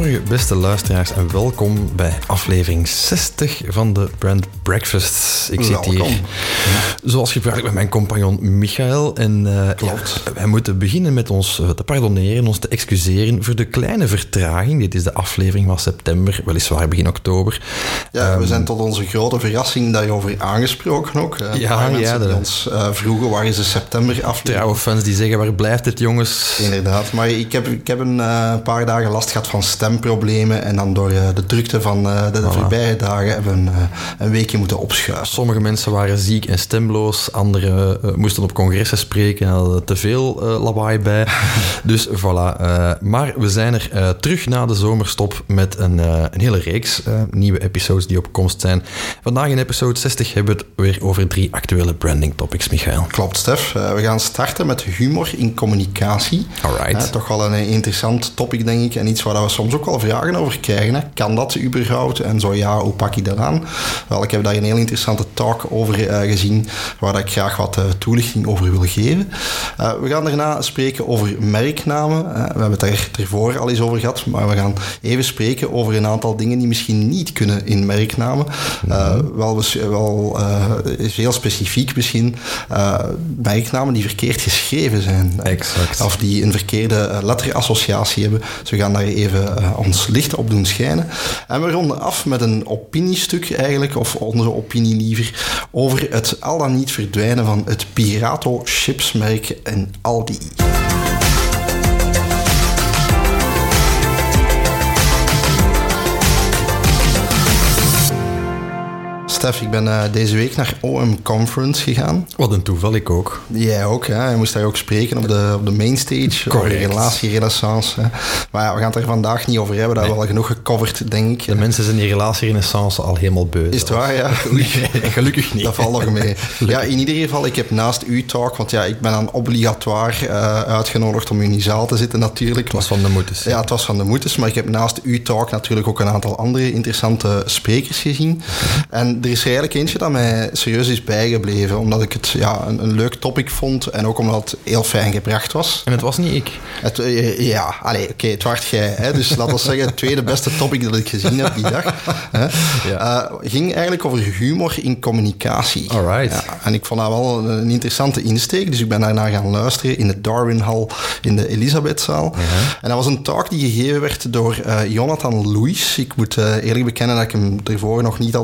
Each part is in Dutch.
Goedemorgen, beste luisteraars, en welkom bij aflevering 60 van de Brand Breakfast. Ik zit hier, zoals gebruikelijk, met mijn compagnon Michael. En uh, Klopt. wij moeten beginnen met ons te pardoneren, ons te excuseren voor de kleine vertraging. Dit is de aflevering van september, weliswaar begin oktober. Ja, we zijn tot onze grote verrassing daarover aangesproken ook. Ja, ja. Die ons uh, vroegen, waar is de september aflevering? Trouwe fans die zeggen, waar blijft het, jongens? Inderdaad, maar ik heb, ik heb een paar dagen last gehad van stemproblemen. En dan door de drukte van de, de voorbije dagen hebben we een, een weekje moeten opschuiven. Sommige mensen waren ziek en stemloos. Anderen moesten op congressen spreken en hadden te veel lawaai bij. dus voilà. maar we zijn er terug na de zomerstop met een, een hele reeks nieuwe episodes die op komst zijn. Vandaag in episode 60 hebben we het weer over drie actuele branding topics, Michael. Klopt, Stef. we gaan starten met humor in communicatie. Alright. toch wel een interessant topic, denk ik. En iets waar we soms ook wel vragen over krijgen. Hè. Kan dat überhaupt? En zo ja, hoe pak je dat aan? Wel, ik heb daar een heel interessante talk over uh, gezien, waar ik graag wat uh, toelichting over wil geven. Uh, we gaan daarna spreken over merknamen. we hebben het er ervoor al eens over gehad, maar we gaan even spreken over een aantal dingen die misschien niet kunnen in merknamen. Mm wel wel is heel specifiek misschien merknamen die verkeerd geschreven zijn. Exact. Of die een verkeerde letterassociatie hebben. Dus we gaan daar even ons licht op doen schijnen. En we ronden af met een opiniestuk eigenlijk, of onze opinie liever, over het al dan niet verdwijnen van het Pirato chipsmerk en Aldi. Stef, ik ben uh, deze week naar OM Conference gegaan. Wat een toeval, ik ook. Jij ook, hè? Je moest daar ook spreken op de, op de mainstage. Correct. Over relatierenaissance. Maar ja, we gaan het er vandaag niet over hebben. Dat hebben we al genoeg gecoverd, denk ik. De mensen zijn die relatierenaissance al helemaal beu. Is het waar, ja? gelukkig niet. Dat valt nog mee. Ja, in ieder geval, ik heb naast uw talk, want ja, ik ben dan obligatoire uh, uitgenodigd om in die zaal te zitten natuurlijk. Het was van de moetes. Ja, het was van de moetes. Maar ik heb naast uw talk natuurlijk ook een aantal andere interessante sprekers gezien. En er is er eigenlijk eentje dat mij serieus is bijgebleven. Omdat ik het ja, een, een leuk topic vond. En ook omdat het heel fijn gebracht was. En het was niet ik. Het, ja, oké, okay, het was jij. Hè, dus laten we zeggen, het tweede beste topic dat ik gezien heb die dag. Hè, ja. uh, ging eigenlijk over humor in communicatie. Alright. Ja, en ik vond dat wel een interessante insteek. Dus ik ben daarna gaan luisteren in de Darwin Hall in de Elisabethzaal. Uh -huh. En dat was een talk die gegeven werd door Jonathan Louis. Ik moet eerlijk bekennen dat ik hem ervoor nog niet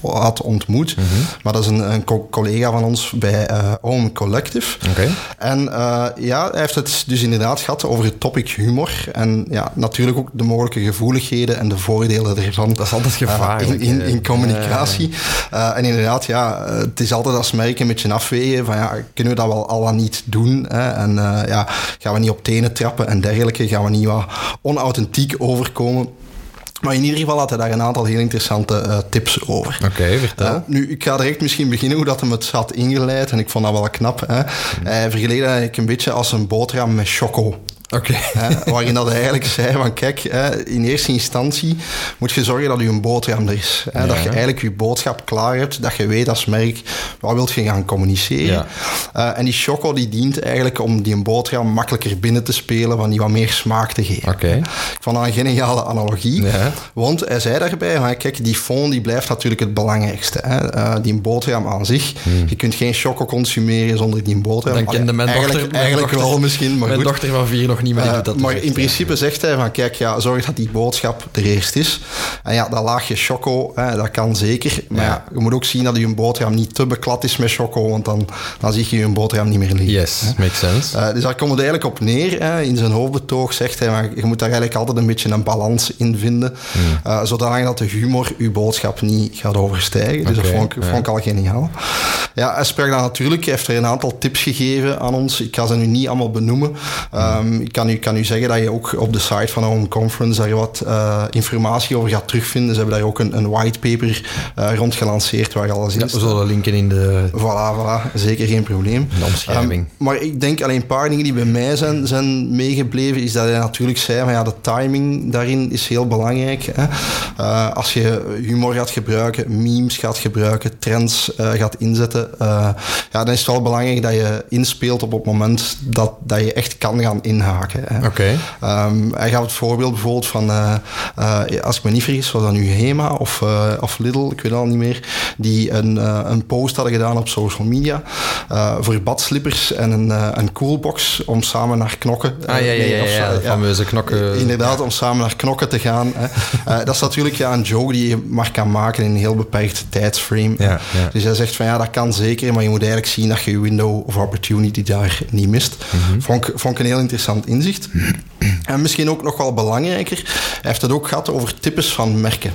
had ontmoet. Mm -hmm. Maar dat is een, een co collega van ons bij uh, Home Collective. Okay. En uh, ja, hij heeft het dus inderdaad gehad over het topic humor. En ja, natuurlijk ook de mogelijke gevoeligheden en de voordelen ervan. Dat is altijd gevaarlijk. Uh, in, in, in, communicatie. en inderdaad, ja, het is altijd als merk een beetje afwegen van ja, kunnen we dat wel al dan niet doen? Hè? En ja, gaan we niet op tenen trappen en dergelijke? Gaan we niet wat onauthentiek overkomen? Maar in ieder geval had hij daar een aantal heel interessante uh, tips over. Oké, okay, vertel. Uh, nu, ik ga direct misschien beginnen hoe dat hem het had ingeleid. En ik vond dat wel knap. Hè. Mm. Hij vergeleek eigenlijk een beetje als een boterham met choco. Oké. Okay. Waarin dat hij eigenlijk zei van kijk, hè, in eerste instantie moet je zorgen dat je een boterham er is. Ja. Dat je eigenlijk je boodschap klaar hebt, dat je weet als merk wat wilt je gaan communiceren. Ja. Uh, en die choco die dient eigenlijk om die een boterham makkelijker binnen te spelen, van die wat meer smaak te geven. Okay. Ik vond dat een geniale analogie. Ja. Want hij zei daarbij, van, kijk, die fond die blijft natuurlijk het belangrijkste. Hè. Uh, die boterham aan zich. Hmm. Je kunt geen choco consumeren zonder die boterham. Dan kende mijn eigenlijk, dochter, eigenlijk dochter, wel misschien, maar Mijn goed. dochter van vier nog nog niet, maar doet dat maar in principe zegt hij van, kijk, ja, zorg dat die boodschap er eerst is. En ja, dat laagje choco, hè, dat kan zeker. Maar Ja. je moet ook zien dat je boterham niet te beklad is met choco, want dan, dan zie je je boterham niet meer liggen. Yes, makes sense. Uh, dus daar komt het eigenlijk op neer. Hè. In zijn hoofdbetoog zegt hij, maar je moet daar eigenlijk altijd een beetje een balans in vinden. Uh, zodanig dat de humor je boodschap niet gaat overstijgen. Dus dat vond ik, ja. vond ik al geniaal. Ja, hij sprak dan natuurlijk, hij heeft er een aantal tips gegeven aan ons. Ik ga ze nu niet allemaal benoemen. Um, ik kan u, kan u zeggen dat je ook op de site van Home Conference daar wat uh, informatie over gaat terugvinden. Ze hebben daar ook een, een whitepaper uh, rond gelanceerd waar alles in Ja, we zullen linken in de, Voilà, voilà. Zeker geen probleem. de omschrijving. Um, maar ik denk alleen een paar dingen die bij mij zijn, zijn meegebleven, is dat hij natuurlijk zei van ja, de timing daarin is heel belangrijk. Hè? Uh, als je humor gaat gebruiken, memes gaat gebruiken, trends gaat inzetten, ja, dan is het wel belangrijk dat je inspeelt op het moment dat, dat je echt kan gaan inhaken. Oké. Okay. Um, hij gaf het voorbeeld bijvoorbeeld van, uh, als ik me niet vergis, was dat nu Hema of, uh, of Lidl, ik weet het al niet meer, die een, een post hadden gedaan op social media voor badslippers en een, een coolbox om samen naar knokken. Ah, ja, ja, ja, ja, fameuze knokken. Inderdaad, om samen naar knokken te gaan. Hè. Dat is natuurlijk ja, een joke die je maar kan maken in een heel beperkte tijdsframe. Ja, ja. Dus hij zegt van ja, dat kan zeker, maar je moet eigenlijk zien dat je je window of opportunity daar niet mist. Mhm. Mm -hmm. vond, ik, vond ik een heel interessant inzicht. En misschien ook nog wel belangrijker, hij heeft het ook gehad over types van merken.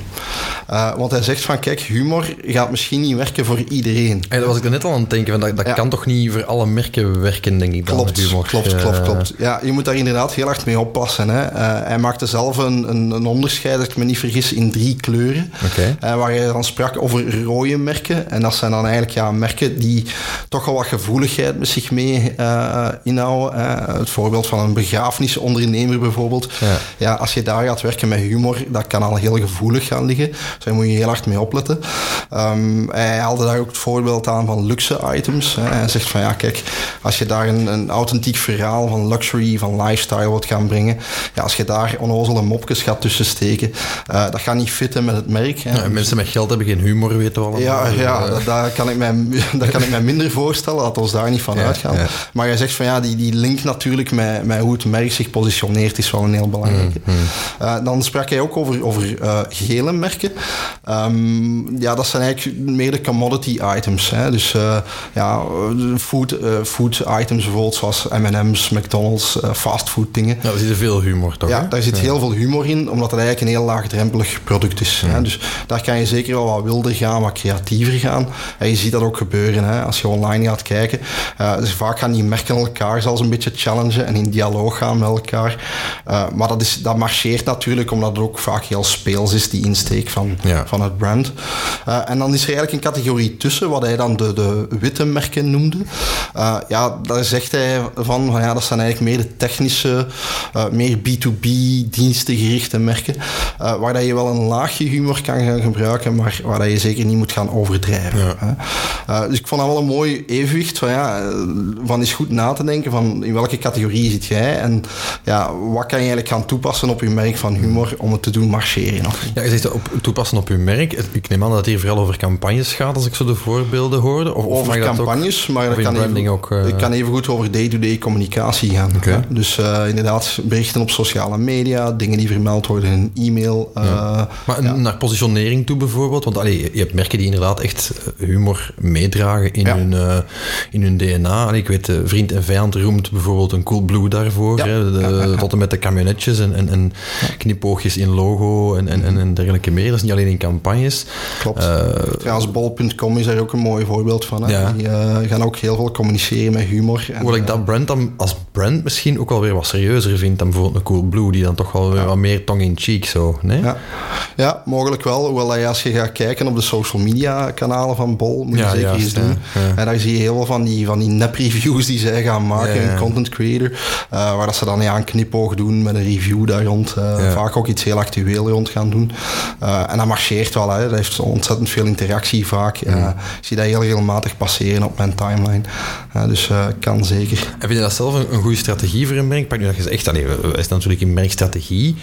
Uh, want hij zegt van kijk, humor gaat misschien niet werken voor iedereen. Hey, dat was ik er net al aan het denken, van dat, dat ja. kan toch niet voor alle merken werken, denk ik. Klopt, dan, humor. klopt, uh, klopt, klopt. Ja, je moet daar inderdaad heel hard mee oppassen. Hè. Uh, hij maakte zelf een, een, een, onderscheid, als ik me niet vergis, in drie kleuren. Okay. Uh, waar hij dan sprak over rode merken. En dat zijn dan eigenlijk ja, merken die toch wel wat gevoeligheid met zich mee inhouden. het voorbeeld van een begrafenisondernemer bijvoorbeeld. Ja. ja. als je daar gaat werken met humor, dat kan al heel gevoelig gaan liggen. Dus daar moet je heel hard mee opletten. Um, hij haalde daar ook het voorbeeld aan van luxe items. Hè. Hij zegt van ja, kijk, als je daar een, een authentiek verhaal van luxury, van lifestyle wilt gaan brengen, ja, als je daar onnozele mopjes gaat tussen steken, uh, dat gaat niet fitten met het merk. Hè. Ja, mensen met geld hebben geen humor, weten we allemaal. Ja, ja dat, dat, kan ik mij, dat kan ik mij minder voorstellen, dat we ons daar niet van uitgaan. Maar hij zegt van ja, die, die link natuurlijk met, met hoe het merk zich positioneert is wel een heel belangrijke. Mm, mm. Uh, dan sprak hij ook over, over uh, gele merken. Um, ja, dat zijn eigenlijk meer de commodity items. Hè. Dus uh, ja, food, food items bijvoorbeeld, zoals M&M's, McDonald's, fastfood dingen. Ja, er zit veel humor toch? Ja, daar zit ja. heel veel humor in, omdat het eigenlijk een heel laagdrempelig product is. Mm. Hè. Dus daar kan je zeker wel wat wilder gaan, wat creatiever gaan. En je ziet dat ook gebeuren hè, als je online gaat kijken. Uh, dus vaak gaan die merken elkaar zelfs een beetje challengen en in dialoog gaan met elkaar. Uh, maar dat, is, dat marcheert natuurlijk, omdat het ook vaak heel speels is, die insteek van, Ja. van het brand. Uh, en dan is er eigenlijk een categorie tussen, wat hij dan de, de witte merken noemde. Uh, ja, daar zegt hij van, van ja, dat zijn eigenlijk meer de technische, meer B2B dienstengerichte merken, uh, waar dat je wel een laagje humor kan gaan gebruiken, maar waar dat je zeker niet moet gaan overdrijven. Ja. hè. Dus ik vond dat wel een mooi evenwicht van, ja, van eens goed na te denken van in welke categorie zit jij en ja, wat kan je eigenlijk gaan toepassen op je merk van humor om het te doen marcheren. Of? Ja, je zegt op, toepassen op uw merk. Ik neem aan dat het hier vooral over campagnes gaat, als ik zo de voorbeelden hoorde. Of, of over dat ook- campagnes, maar of dat kan even, ook, eh, het kan even goed over day-to-day communicatie gaan. Dus eh, inderdaad, berichten op sociale media, dingen die vermeld worden in een e-mail. eh, Maar ja. naar positionering toe bijvoorbeeld. Want allee, je hebt merken die inderdaad echt humor meedragen in, Ja. hun, in hun DNA. Allee, ik weet, Vriend en Vijand roemt bijvoorbeeld een Cool Blue daarvoor. Ja. Hè, de- Ja. Tot en met de camionetjes en, en, en knipoogjes in logo en, en, en, en dergelijke meer. Dat is niet alleen in campagnes. Klopt. Eh, Trouwens, bol.com is daar ook een mooi voorbeeld van. Hè? Ja. Die eh, gaan ook heel veel communiceren met humor. En, Hoewel ik eh, dat brand dan als brand misschien ook wel weer wat serieuzer vind dan bijvoorbeeld een Cool Blue, die dan toch wel weer wat meer tong-in-cheek zo, nee? Ja. ja, mogelijk wel. Hoewel als je gaat kijken op de social media kanalen van Bol, moet je zeker eens doen. En daar zie je heel veel van die, van die nep-reviews die zij gaan maken, een content creator. Waar dat ze dan ja, een knipoog doen met een review daar rond. eh, Ja. Vaak ook iets heel actueel rond gaan doen. Eh, en dat marcheert wel. Hè. Dat heeft ontzettend veel interactie vaak. Eh, ik zie dat heel regelmatig passeren op mijn timeline. Eh, dus eh, kan zeker. En vind je dat zelf een, een goede strategie voor een merk? Pak nu dat je zegt, allee, is natuurlijk een merkstrategie.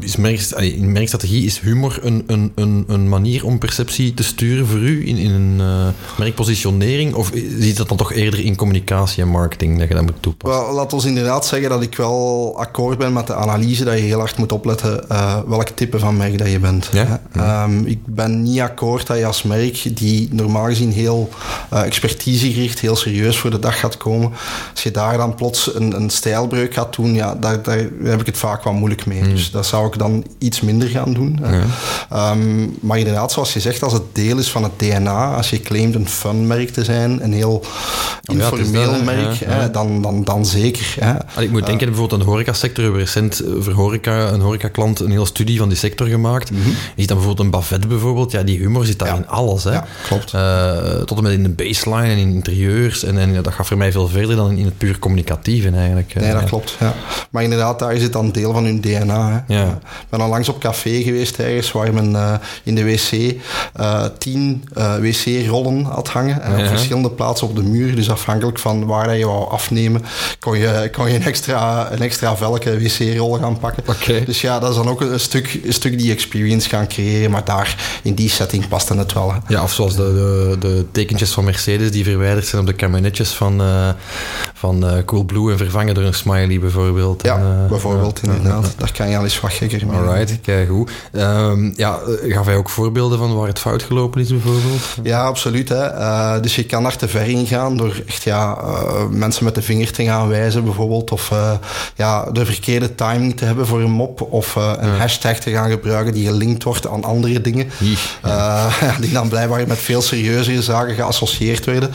Is merk, in merkstrategie is humor een, een, een, een, manier om perceptie te sturen voor u in, in een uh, merkpositionering? Of ziet dat dan toch eerder in communicatie en marketing dat je dat moet toepassen? Wel, laat ons inderdaad zeggen dat ik wel akkoord ben met de analyse dat je heel hard moet opletten uh, welk type van merk dat je bent. Ja? Ja. Um, ik ben niet akkoord dat je als merk die normaal gezien heel uh, expertisegericht, heel serieus voor de dag gaat komen, als je daar dan plots een, een stijlbreuk gaat doen, ja, daar, daar heb ik het vaak wel moeilijk mee. Mm. Dus dat zou ik dan iets minder gaan doen. Ja. Um, maar inderdaad, zoals je zegt, als het deel is van het DNA, als je claimt een fun-merk te zijn, een heel informeel oh ja, merk, hè, dan, dan, dan zeker. Hè. ik moet denken uh, bijvoorbeeld aan de horecasector. We hebben recent voor horeca, een horecaklant een hele studie van die sector gemaakt. Mm -hmm. Je ziet dan bijvoorbeeld een Bavet bijvoorbeeld, ja, die humor zit daar in alles. Hè. klopt. Uh, tot en met in de baseline en in interieurs. En, en dat gaat voor mij veel verder dan in het puur communicatieve eigenlijk. Nee, dat klopt. Ja. Maar inderdaad, daar zit dan deel van hun DNA. Hè. Ja. Ik ben al langs op café geweest ergens waar men uh, in de wc uh, tien uh, wc-rollen had hangen. En op verschillende plaatsen op de muur. Dus afhankelijk van waar je wou afnemen, kon je, kon je een extra, een extra velke wc-rol gaan pakken. Okay. Dus ja, dat is dan ook een stuk, een stuk die experience gaan creëren. Maar daar, in die setting, past het wel. Hè. Ja, of zoals de, de, de, tekentjes van Mercedes die verwijderd zijn op de kabinetjes van, van Coolblue en vervangen door een smiley bijvoorbeeld. Ja, en, bijvoorbeeld inderdaad. Daar kan je al eens wat gekker mee. Alright, kijk goed. Um, ja, gaf hij ook voorbeelden van waar het fout gelopen is bijvoorbeeld? Ja, absoluut. Hè. Uh, dus je kan daar te ver in gaan door echt ja, uh, mensen met de vinger te gaan wijzen bijvoorbeeld. Of uh, ja, de verkeerde timing te hebben voor een mop. Of een ja. hashtag te gaan gebruiken die gelinkt wordt aan andere dingen. Ja. die dan blijkbaar met veel serieuzere zaken geassocieerd werden.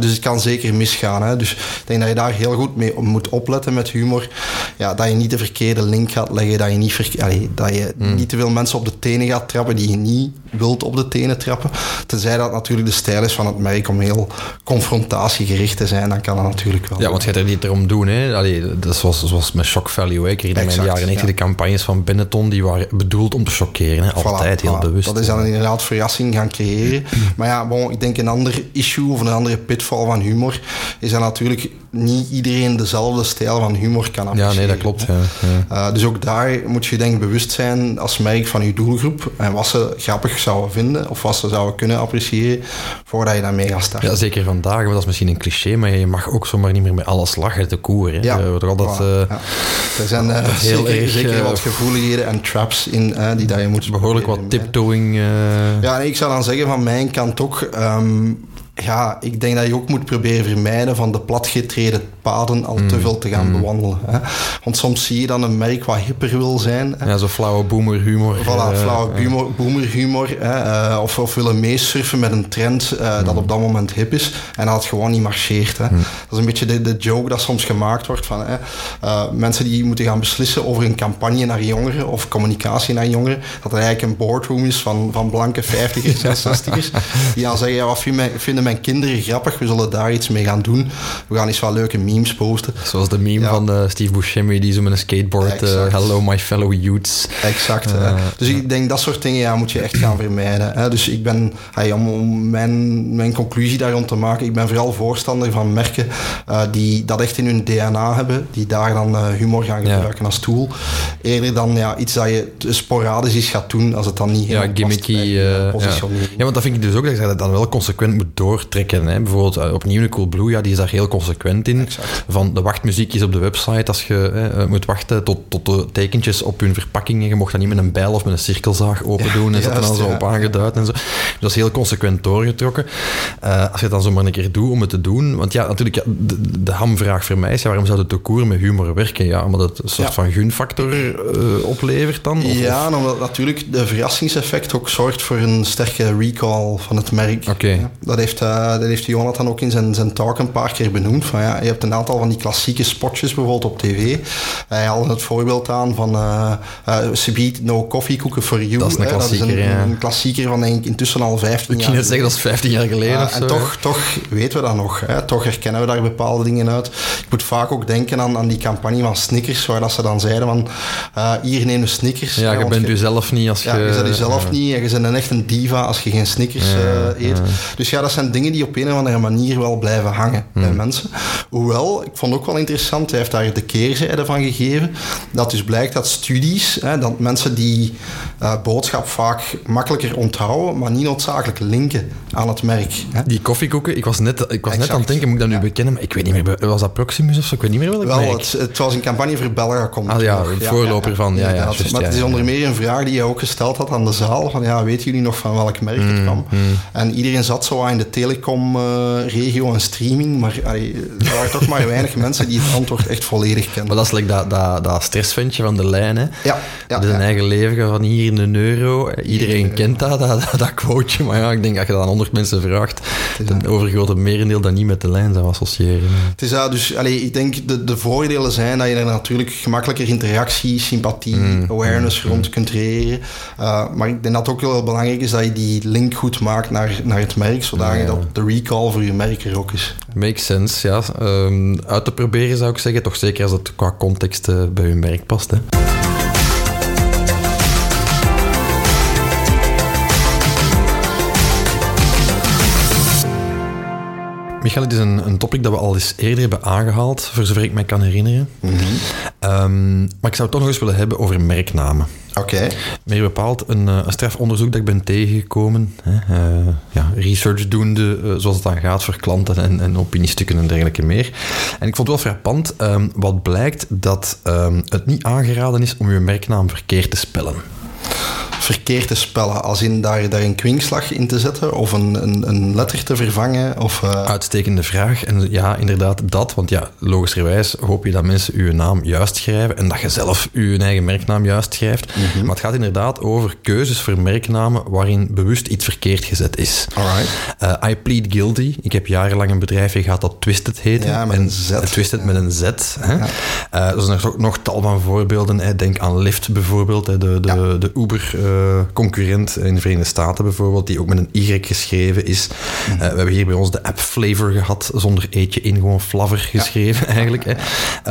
dus het kan zeker misgaan. Hè. Dus ik denk dat je daar heel goed mee moet opletten met humor. Ja, dat je niet de verkeerde link gaat leggen. Dat je niet, allee, dat je mm. niet te veel mensen op de tenen gaat trappen die je niet wilt op de tenen trappen. Tenzij dat natuurlijk de stijl is van het merk om heel confrontatiegericht te zijn, dan kan dat natuurlijk wel. Ja, want je gaat er niet erom doen. Hè? Allee, dat is zoals, zoals met shock value. Hè? Ik herinner me in de jaren 90 ja. de campagnes van Benetton, die waren bedoeld om te chockeren. Hè? Altijd voilà, heel voilà. bewust. Dat is dan inderdaad verrassing gaan creëren. maar ja, bon, ik denk een ander issue of een andere pitfall van humor is dat natuurlijk niet iedereen dezelfde stijl van humor kan appreciëren. Ja, nee, dat klopt. Ja, ja. Uh, dus ook daar moet je denk ik bewust zijn als merk van je doelgroep en wat ze grappig zouden vinden of wat ze zouden kunnen appreciëren voordat je daarmee gaat starten. Ja, zeker vandaag, want dat is misschien een cliché, maar je mag ook zomaar niet meer met alles lachen te koer. Hè? Ja, er, altijd, uh, ja. er zijn uh, heel zeker, erg, zeker wat gevoeligheden en traps in die dat je moet Behoorlijk wat tiptoeing. Ja, nee, ik zou dan zeggen van mijn kant ook... Um, ja, ik denk dat je ook moet proberen vermijden van de platgetreden paden al mm. te veel te gaan mm. bewandelen. Hè. Want soms zie je dan een merk wat hipper wil zijn. Hè. Ja, zo flauwe boomerhumor. Voilà, uh, flauwe boomer, boomerhumor. Hè. Uh, of, of willen meesurfen met een trend uh, mm. dat op dat moment hip is en dat het gewoon niet marcheert. Hè. Dat is een beetje de, de joke dat soms gemaakt wordt van hè, mensen die moeten gaan beslissen over een campagne naar jongeren of communicatie naar jongeren, dat er eigenlijk een boardroom is van, van blanke 50ers en 60ers die dan zeggen, ja, wat vinden mijn kinderen grappig, we zullen daar iets mee gaan doen. We gaan eens wat leuke memes posten. Zoals de meme ja. van uh, Steve Buscemi, die zo met een skateboard, uh, hello my fellow youths. Exact. Uh, dus ik denk dat soort dingen ja, moet je echt gaan vermijden. Hè. Dus ik ben, hey, om, mijn, mijn conclusie daar rond te maken, ik ben vooral voorstander van merken die dat echt in hun DNA hebben, die daar dan humor gaan gebruiken ja. als tool. Eerder dan ja, iets dat je sporadisch is gaat doen, als het dan niet ja, gimmicky, ja. ja, want dat vind ik dus ook dat je dat dan wel consequent moet doortrekken. Hè. Bijvoorbeeld opnieuw een Cool Blue, ja, die is daar heel consequent in. Exact. Van de wachtmuziekjes op de website, als je hè, moet wachten tot, tot de tekentjes op hun verpakkingen. Je mocht dat niet met een bijl of met een cirkelzaag open doen. en dat dan zo op aangeduid en zo. Dus dat is heel consequent doorgetrokken. Uh, als je het dan zomaar een keer doet om het te doen. Want ja, natuurlijk, de, de hamvraag voor mij is, ja, waarom zou de toekoer met humor werken? Ja, omdat het een soort van gunfactor uh, oplevert dan? Of, ja, omdat natuurlijk de verrassingseffect ook zorgt voor een sterke recall van het merk. Okay. Ja, dat, heeft, uh, dat heeft Jonathan ook in zijn, zijn talk een paar keer benoemd. Van, ja, je hebt een aantal van die klassieke spotjes bijvoorbeeld op tv. Hij haalde het voorbeeld aan van uh, uh, No Coffee Cooken for You. Dat is een klassieker, dat is een, ja. een, klassieker van denk ik intussen al 15 jaar. Ik net zeggen, dat is 15 jaar geleden uh, En toch, toch weten we dat nog. Hè? Toch herkennen we daar bepaalde dingen uit. Ik moet vaak ook denken aan, aan die campagne van Snickers, waar dat ze dan zeiden van hier neem je Snickers. Ja, je bent je zelf niet als je... Ja, je bent jezelf niet en je bent een echt een diva als je geen Snickers eet. Dus ja, dat zijn dingen dingen die op een of andere manier wel blijven hangen bij Hmm. mensen. Hoewel, ik vond ook wel interessant, hij heeft daar de keerzijde van gegeven, dat dus blijkt dat studies, hè, dat mensen die eh, boodschap vaak makkelijker onthouden, maar niet noodzakelijk linken aan het merk. Hè. Die koffiekoeken, ik was net, ik was net aan het denken, moet ik dat nu Ja. bekennen? Maar ik weet niet meer, was dat Proximus of zo? Ik weet niet meer welk Wel, merk. het, het was een campagne voor Belgacom. Ah, ja, een voorloper van, ja, ja, maar het is onder meer een vraag die je ook gesteld had aan de zaal. Van, ja, weten jullie nog van welk merk Mm, het kwam? En iedereen zat zo in de telecom-regio en streaming. Maar allee, er waren toch maar weinig mensen die het antwoord echt volledig kenden. Maar dat is like dat, dat, dat stressventje van de lijn, hè. Ja, ja, dat is een eigen leven van hier in een euro. Iedereen kent dat, dat, dat, dat quoteje. Maar ja, ik denk dat je dat aan 100 mensen vraagt, het overgrote merendeel dat niet met de lijn zou associëren. Het is dat, dus allee, ik denk de, de voordelen zijn dat je er natuurlijk gemakkelijker interactie, sympathie, Mm, awareness rond kunt creëren. Uh, maar ik denk dat het ook heel belangrijk is dat je die link goed maakt naar, naar het merk, zodat Ja. dat de recall voor je merk er ook is. Makes sense, ja. Ehm, uit te proberen zou ik zeggen, toch zeker als het qua context eh, bij hun merk past. Hè. Michael, het is een, een topic dat we al eens eerder hebben aangehaald, voor zover ik me kan herinneren. Ehm, maar ik zou het toch nog eens willen hebben over merknamen. Oké. Meer bepaald een, eh, een strafonderzoek dat ik ben tegengekomen. Hè, eh, ja, research doende, eh, zoals het dan gaat voor klanten en, en opiniestukken en dergelijke meer. En ik vond het wel frappant ehm, wat blijkt dat ehm, het niet aangeraden is om je merknaam verkeerd te spellen. Verkeerd te spellen, als in daar, daar een kwinkslag in te zetten of een, een, een letter te vervangen. Of, uh... Uitstekende vraag. En ja, inderdaad dat. Want ja, logischerwijs hoop je dat mensen uw naam juist schrijven en dat je zelf uw eigen merknaam juist schrijft. Mm -hmm. Maar het gaat inderdaad over keuzes voor merknamen waarin bewust iets verkeerd gezet is. Alright. Uh, I plead guilty. Ik heb jarenlang een bedrijfje gehad dat Twisted heette. Ja, met een Z. Twisted met een Z. Hè? Ja. Uh, er zijn nog, nog tal van voorbeelden. Hè. Denk aan Lyft bijvoorbeeld, hè. de, de, ja. de Uber uh, concurrent in de Verenigde Staten bijvoorbeeld, die ook met een Y geschreven is. Mm uh, we hebben hier bij ons de app Flavor gehad, zonder eetje in, gewoon Flavor geschreven ja. eigenlijk. Hè.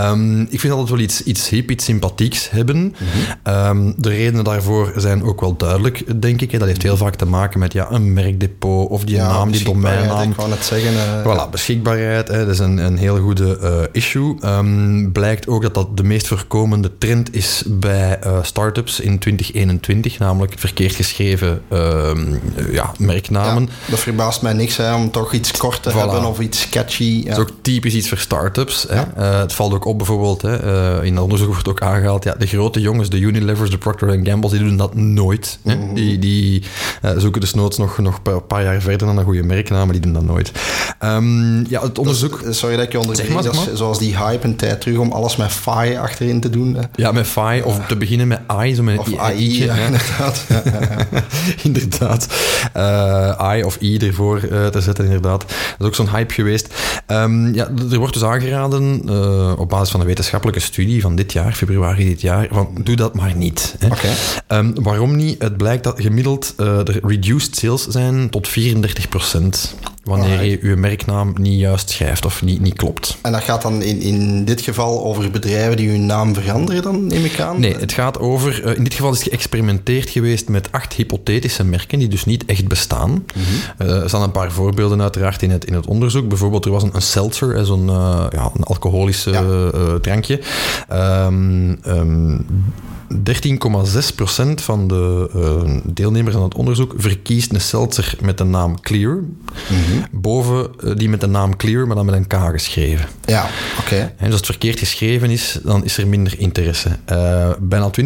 Um, ik vind altijd wel iets, iets hip, iets sympathieks hebben. Mm -hmm. um, de redenen daarvoor zijn ook wel duidelijk, denk ik. Hè. Dat heeft heel vaak te maken met ja, een merkdepot of die ja, naam, die domeinnaam. Ik wou net zeggen. Uh, voilà, beschikbaarheid, hè, dat is een, een heel goede uh, issue. Um, blijkt ook dat dat de meest voorkomende trend is bij uh, start-ups in 2021, namelijk verkeerd geschreven um, ja, merknamen. Ja, dat verbaast mij niks, hè, om toch iets kort te voilà. hebben of iets catchy. Ja. Dat is ook typisch iets voor start-ups. Ja. Uh, het valt ook op bijvoorbeeld, hè, uh, in het onderzoek wordt ook aangehaald, ja, de grote jongens, de Unilevers, de Procter Gamble's, die doen dat nooit. Hè. Mm -hmm. Die, die uh, zoeken dus noods nog, nog een paar jaar verder naar een goede merknaam, maar die doen dat nooit. Um, ja, het onderzoek... Dat sorry dat ik je onderbreek, maar, zoals die hype een tijd terug om alles met FI achterin te doen. Hè. Ja, met FI, of te beginnen met AI, zo met een AI, ja, inderdaad. Ja, inderdaad. Uh, I of I ervoor uh, te zetten, inderdaad. Dat is ook zo'n hype geweest. Um, ja, er wordt dus aangeraden, uh, op basis van een wetenschappelijke studie van dit jaar, februari dit jaar, van doe dat maar niet. Hè. Okay. Um, waarom niet? Het blijkt dat gemiddeld er reduced sales zijn tot 34 procent wanneer je je merknaam niet juist schrijft of niet, niet klopt. En dat gaat dan in, in dit geval over bedrijven die hun naam veranderen, dan neem ik aan? Nee, het gaat over... Uh, in dit geval is geëxperimenteerd geweest met acht hypothetische merken die dus niet echt bestaan. Mm -hmm. uh, er staan een paar voorbeelden uiteraard in het, in het onderzoek. Bijvoorbeeld, er was een, een seltzer, zo'n uh, ja, een alcoholische ja. drankje. Um, um, 13,6% van de deelnemers aan het onderzoek verkiest een seltzer met de naam Clear. Mm -hmm. Boven uh, die met de naam Clear, maar dan met een K geschreven. Ja, oké. Okay. En als het verkeerd geschreven is, dan is er minder interesse. Uh, bijna 20%, 19,8%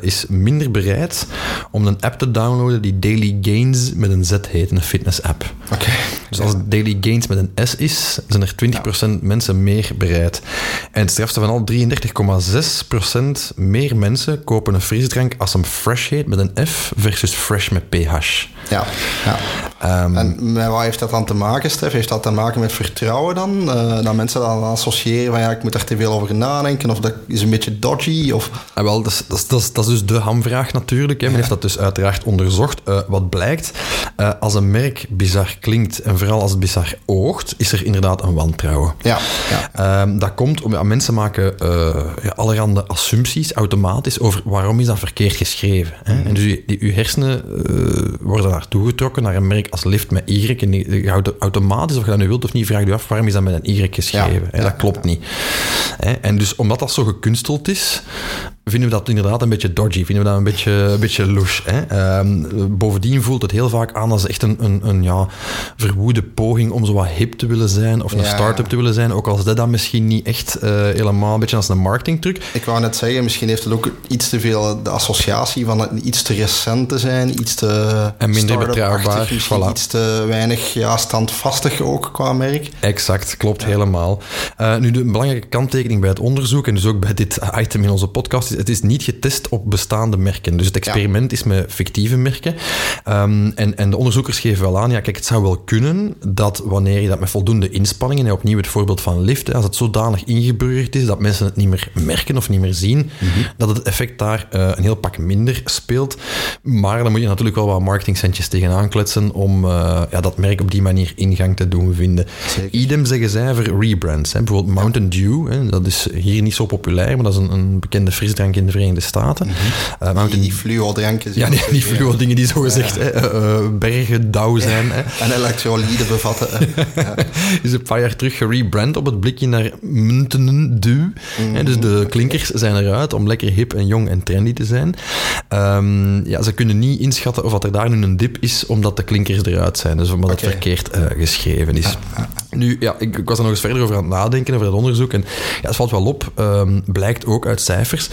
is minder bereid om een app te downloaden die Daily Gains met een Z heet, een fitness-app. Oké. Okay. Dus als het Daily Gains met een S is, zijn er 20% ja. mensen meer bereid. En het strafste van al 33,6 6% meer mensen kopen een frisdrank als hem fresh heet met een F versus fresh met PH. Ja, ja. Um, en met wat heeft dat dan te maken, Stef? Heeft dat te maken met vertrouwen dan? Uh, dat mensen dan associëren van ja, ik moet er te veel over nadenken of dat is een beetje dodgy? Of... Ah, wel, dat is, dat, is, dat, is, dat is dus de hamvraag natuurlijk. Hè. Men ja. heeft dat dus uiteraard onderzocht. Uh, wat blijkt, uh, als een merk bizar klinkt en vooral als het bizar oogt, is er inderdaad een wantrouwen. Ja, ja. Um, dat komt omdat mensen maken uh, allerhande assumpties automatisch over waarom is dat verkeerd geschreven. Hè? Mm. En dus je, die, je hersenen uh, worden naartoe getrokken naar een merk als lift met Y. En je houdt automatisch, of je dat nu wilt of niet, vraag je af waarom is dat met een Y geschreven. Ja, dat klopt niet. Hè? En dus omdat dat zo gekunsteld is, vinden we dat inderdaad een beetje dodgy, vinden we dat een beetje, een beetje louche. Hè? Um, bovendien voelt het heel vaak aan als echt een, een, een ja, verwoede poging om zo wat hip te willen zijn of een ja. start-up te willen zijn, ook als dat dan misschien niet echt uh, helemaal een beetje als een marketingtruc. Ik wou net zeggen, misschien heeft het ook iets te veel de associatie van iets te recent te zijn, iets te en minder betrouwbaar, voilà. iets te weinig ja, standvastig ook qua merk. Exact, klopt ja. helemaal. Uh, nu, de belangrijke kanttekening bij het onderzoek en dus ook bij dit item in onze podcast het is niet getest op bestaande merken. Dus het experiment ja. is met fictieve merken. Um, en, en de onderzoekers geven wel aan, ja, kijk, het zou wel kunnen dat wanneer je dat met voldoende inspanningen, en opnieuw het voorbeeld van lift, als het zodanig ingeburgerd is dat mensen het niet meer merken of niet meer zien, mm -hmm. dat het effect daar uh, een heel pak minder speelt. Maar dan moet je natuurlijk wel wat marketingcentjes tegenaan kletsen om uh, ja, dat merk op die manier ingang te doen vinden. Zeker. Idem zeggen zij voor rebrands. Hè. Bijvoorbeeld Mountain Dew, hè, dat is hier niet zo populair, maar dat is een, een bekende frisdrank in de Verenigde Staten. Mm -hmm. uh. Die, die. Ja, die, die fluo-dingen die zogezegd ja. uh, bergen dauw zijn. Hè. En elektrolyten bevatten. ja. is een paar jaar terug gerebrand op het blikje naar Dew. Mm -hmm. Dus de klinkers zijn eruit om lekker hip en jong en trendy te zijn. Um, ja, ze kunnen niet inschatten of dat er daar nu een dip is, omdat de klinkers eruit zijn. Dus omdat okay. het verkeerd uh, geschreven is. Nu, ja, ik, ik, was er nog eens verder over aan het nadenken, over dat onderzoek. En ja, het valt wel op, um, blijkt ook uit cijfers.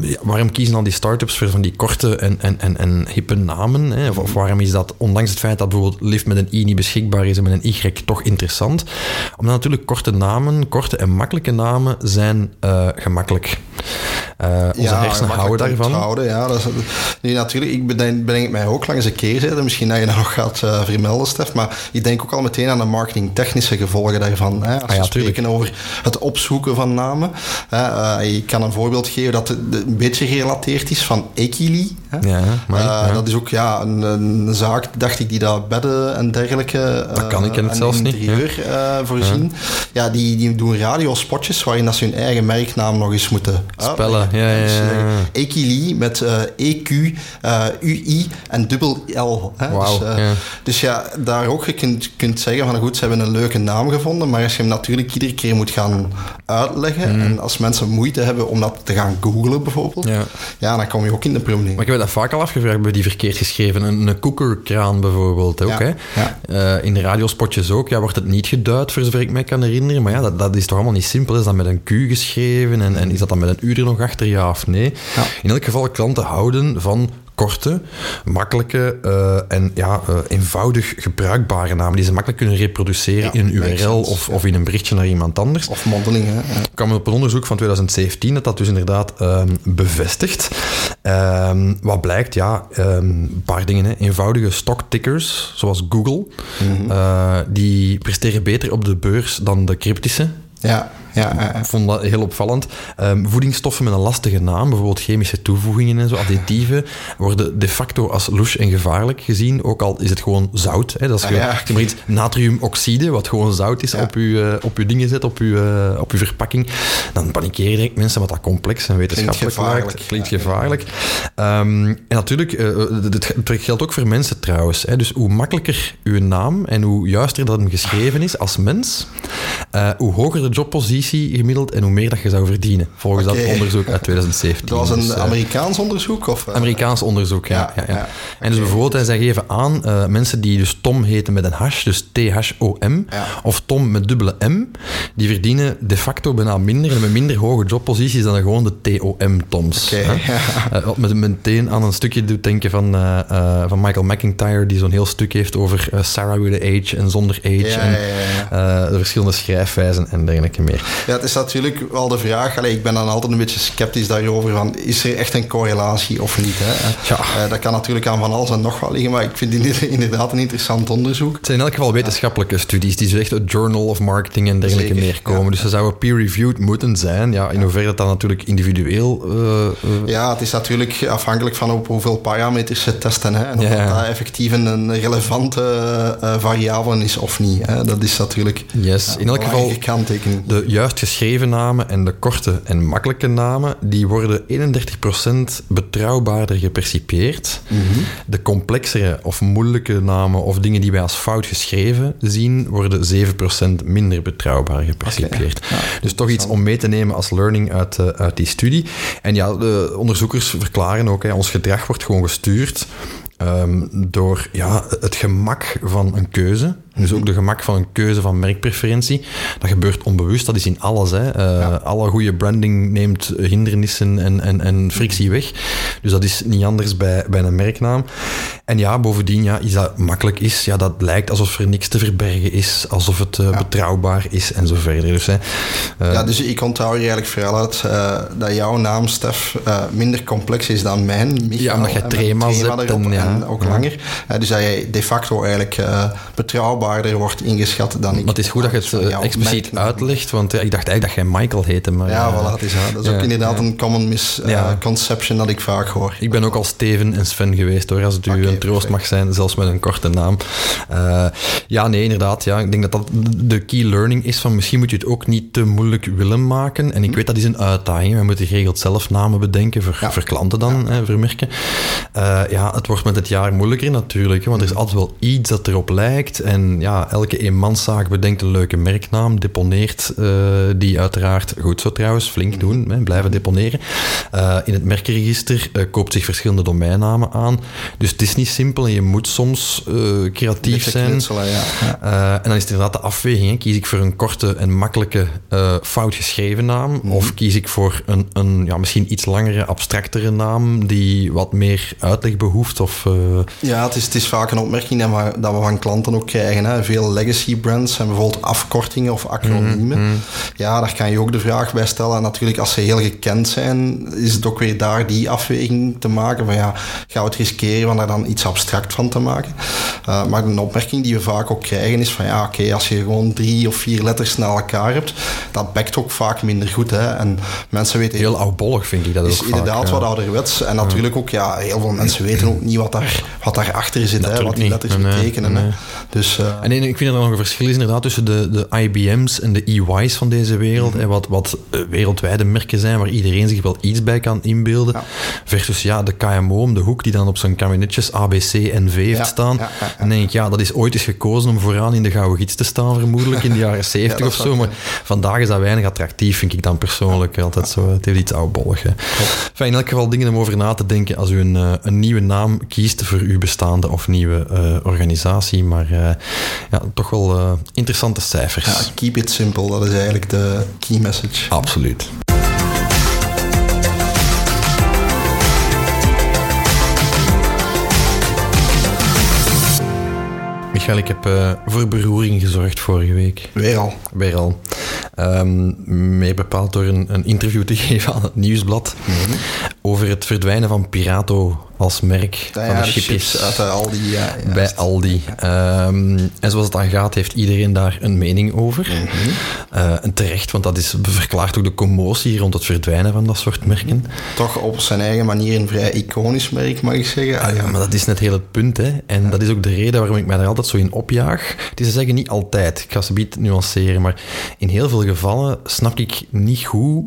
Ja, waarom kiezen dan die start-ups voor van die korte en, en, en, en hippe namen? Hè? Of, waarom is dat, ondanks het feit dat bijvoorbeeld Lift met een i niet beschikbaar is en met een y, toch interessant? Omdat natuurlijk korte namen, korte en makkelijke namen zijn uh, gemakkelijk. Uh, onze ja, hersenen houden daarvan. Houden, ja, dat is, nu, natuurlijk, ik bedenk, bedenk mij ook langs een keerzijde. Misschien dat je dat nog gaat uh, vermelden, Stef. Maar ik denk ook al meteen aan de marketingtechnische gevolgen daarvan. Hè, als ah, ja, we spreken over het opzoeken van namen. Uh, ik kan een voorbeeld geven dat een beetje gerelateerd is van Equili. Ja, maar, ja. Dat is ook ja, een, een, zaak, dacht ik, die dat bedden en dergelijke... Dat kan ik en het zelfs niet. interieur voorzien. Ja, die, die doen radiospotjes waarin dat ze hun eigen merknaam nog eens moeten spellen. Ja, ja, ja. Equili met EQ, uh, UI en dubbel L. Hè? Wow, dus, uh, ja. dus ja, daar ook je kunt, kunt zeggen van goed, ze hebben een leuke naam gevonden, maar als je hem natuurlijk iedere keer moet gaan uitleggen Mhm. en als mensen moeite hebben om dat te gaan googlen bijvoorbeeld, Ja. ja, dan kom je ook in de problemen. Maar ik heb dat vaak al afgevraagd bij die verkeerd geschreven. Een, een koekerkraan bijvoorbeeld ook. Hè? Eh, in de radiospotjes ook. Ja, wordt het niet geduid, voor zover ik mij kan herinneren. Maar ja, dat, dat is toch allemaal niet simpel. Is dat met een Q geschreven? En, en is dat dan met een U er nog achter, ja of nee? Ja. In elk geval, klanten houden van korte, makkelijke uh, en ja, uh, eenvoudig gebruikbare namen die ze makkelijk kunnen reproduceren Ja, in een URL of, ja. of in een berichtje naar iemand anders. Of mondelingen. Ik kwam op een onderzoek van 2017 dat dat dus inderdaad ehm, bevestigt. Ehm, wat blijkt, ja, ehm, een paar dingen. Hè. Eenvoudige stocktickers, zoals Google, eh, die presteren beter op de beurs dan de cryptische. Ja, ja, ja. Ik vond dat heel opvallend. Ehm, voedingsstoffen met een lastige naam, bijvoorbeeld chemische toevoegingen en zo, additieven, worden de facto als louche en gevaarlijk gezien, ook al is het gewoon zout. Hè. Dat is Ah, gewoon, ja. iets, natriumoxide, wat gewoon zout is, Ja. op, uw, eh, op uw dingen zet, op uw, eh, op uw verpakking. Dan panikeren direct mensen wat dat complex en wetenschappelijk gevaarlijk. maakt. Klinkt gevaarlijk. Ehm, en natuurlijk, eh, het geldt ook voor mensen trouwens. Hè. Dus hoe makkelijker uw naam en hoe juister dat hem geschreven is als mens, eh, hoe hoger de jobpositie gemiddeld en hoe meer dat je zou verdienen. Volgens dat onderzoek uit 2017. Dat was een Dus, eh, Amerikaans onderzoek? Of, eh, Amerikaans onderzoek, ja. ja, Ja. En dus bijvoorbeeld, en zij geven aan, eh, mensen die dus Tom heten met een hash, dus T-H-O-M, of Tom met dubbele M, die verdienen de facto bijna minder en met minder hoge jobposities dan gewoon de T-O-M-Toms. Eh, wat me meteen aan een stukje doet denken van, van Michael McIntyre, die zo'n heel stuk heeft over Sarah with a H en zonder Ja, en de verschillende schrijfwijzen en dergelijke meer. Ja, het is natuurlijk wel de vraag. Allee, ik ben dan altijd een beetje sceptisch daarover. Van, is er echt een correlatie of niet? Hè? Ja. Uh, dat kan natuurlijk aan van alles en nog wat liggen. Maar ik vind het inderdaad een interessant onderzoek. Het zijn in elk geval wetenschappelijke studies die zo echt het Journal of Marketing en dergelijke neerkomen. Dus ze zouden peer-reviewed moeten zijn. Ja, in hoeverre dat dan natuurlijk individueel... Uh, ja, het is natuurlijk afhankelijk van op hoeveel parameters ze testen. Hè? En of dat effectief een relevante variabele is of niet. Hè? Dat is natuurlijk... Yes, in elk geval de juist geschreven namen en de korte en makkelijke namen, die worden 31% betrouwbaarder gepercipieerd. Mhm. De complexere of moeilijke namen of dingen die wij als fout geschreven zien, worden 7% minder betrouwbaar gepercipieerd. dus toch iets om mee te nemen als learning uit, uh, uit die studie. En ja, de onderzoekers verklaren ook, hè, ons gedrag wordt gewoon gestuurd um, door ja, het gemak van een keuze. Dus ook de gemak van een keuze van merkpreferentie. Dat gebeurt onbewust, dat is in alles. Hè. Uh, Alle goede branding neemt hindernissen en, en, en frictie weg. Dus dat is niet anders bij, bij een merknaam. En ja, bovendien, ja, iets dat makkelijk is, ja, dat lijkt alsof er niks te verbergen is, alsof het uh, betrouwbaar is en zo verder. Dus, hè, uh, ja, dus ik onthoud hier eigenlijk vooral uit dat jouw naam, Stef, minder complex is dan mijn. Michael, ja, omdat jij trema's hebt en, en, ook langer. dus dat jij de facto eigenlijk betrouwbaar wordt ingeschat dan ik. Maar het is goed dat je het uh, expliciet uitlegt, want ik dacht eigenlijk dat jij Michael heette. Maar, ja, voilà, het is, dat is ook inderdaad een common misconception dat ik vaak hoor. Ik ben ook al Steven en Sven geweest hoor, als het u een troost mag zijn, zelfs met een korte naam. Ja, nee, inderdaad. Ja. Ik denk dat dat de key learning is van misschien moet je het ook niet te moeilijk willen maken. En ik hm. weet dat is een uitdaging. We moeten geregeld zelf namen bedenken voor, voor klanten dan, hè, voor merken. ja, het wordt met het jaar moeilijker natuurlijk, want er is hm. altijd wel iets dat erop lijkt. En ja, elke eenmanszaak bedenkt een leuke merknaam, deponeert uh, die uiteraard, goed zo trouwens, flink mhm. doen, hè, blijven deponeren. Uh, in het merkenregister uh, koopt zich verschillende domeinnamen aan. Dus het is niet simpel en je moet soms creatief zijn. Ja. en dan is het inderdaad de afweging. Hè. Kies ik voor een korte en makkelijke fout geschreven naam? Mhm. Of kies ik voor een, een ja, misschien iets langere, abstractere naam die wat meer uitleg behoeft? Of, Ja, het is, het is vaak een opmerking dat we, dat we van klanten ook krijgen. Hè veel legacy brands en bijvoorbeeld afkortingen of acroniemen. Mhm, mhm. Ja, daar kan je ook de vraag bij stellen. En natuurlijk, als ze heel gekend zijn, is het ook weer daar die afweging te maken van ja, gaan we het riskeren om daar dan iets abstract van te maken? Uh, maar een opmerking die we vaak ook krijgen is van ja, oké, als je gewoon drie of vier letters na elkaar hebt, dat bekt ook vaak minder goed. Hè? En mensen weten... Heel oudbollig vind ik dat is inderdaad wat ouderwets. En natuurlijk ook, ja, heel veel mensen weten ook niet wat, daar, wat daarachter zit, hè, wat die letters betekenen. Hè? Dus, uh, en ik vind dat er nog een verschil is inderdaad tussen de, de IBM's en de EY's van deze wereld. Mm wat, wat eh, wereldwijde merken zijn waar iedereen zich wel iets bij kan inbeelden. Versus ja, de KMO om de hoek die dan op zijn kabinetjes ABC en V heeft staan. En dan denk ik, ja, dat is ooit eens gekozen om vooraan in de gouden gids te staan, vermoedelijk in de jaren 70 of zo. Maar vandaag is dat weinig attractief, vind ik dan persoonlijk. Altijd zo, het heeft iets oudbollig. Enfin, in elk geval dingen om over na te denken als u een, eh, een nieuwe naam kiest voor uw bestaande of nieuwe uh, organisatie. Maar ja, toch wel uh, interessante cijfers. Ja, keep it simple, dat is eigenlijk de key message. Absoluut. Michael, ik heb uh, voor beroering gezorgd vorige week. Weer al. Weer al. Um, meer bepaald door een, een, interview te geven aan het Nieuwsblad mm over het verdwijnen van Pirato als merk van de chipjes. uit Aldi. Ja, bij Aldi. Um, en zoals het dan gaat, heeft iedereen daar een mening over. Mm uh, en terecht, want dat is, verklaart ook de commotie rond het verdwijnen van dat soort merken. Toch op zijn eigen manier een vrij iconisch merk, mag ik zeggen. Ah, ja, maar dat is net heel het punt. Hè. En dat is ook de reden waarom ik mij daar altijd zo in opjaag. Het is te zeggen, niet altijd. Ik ga ze niet nuanceren, maar in heel veel gevallen snap ik niet goed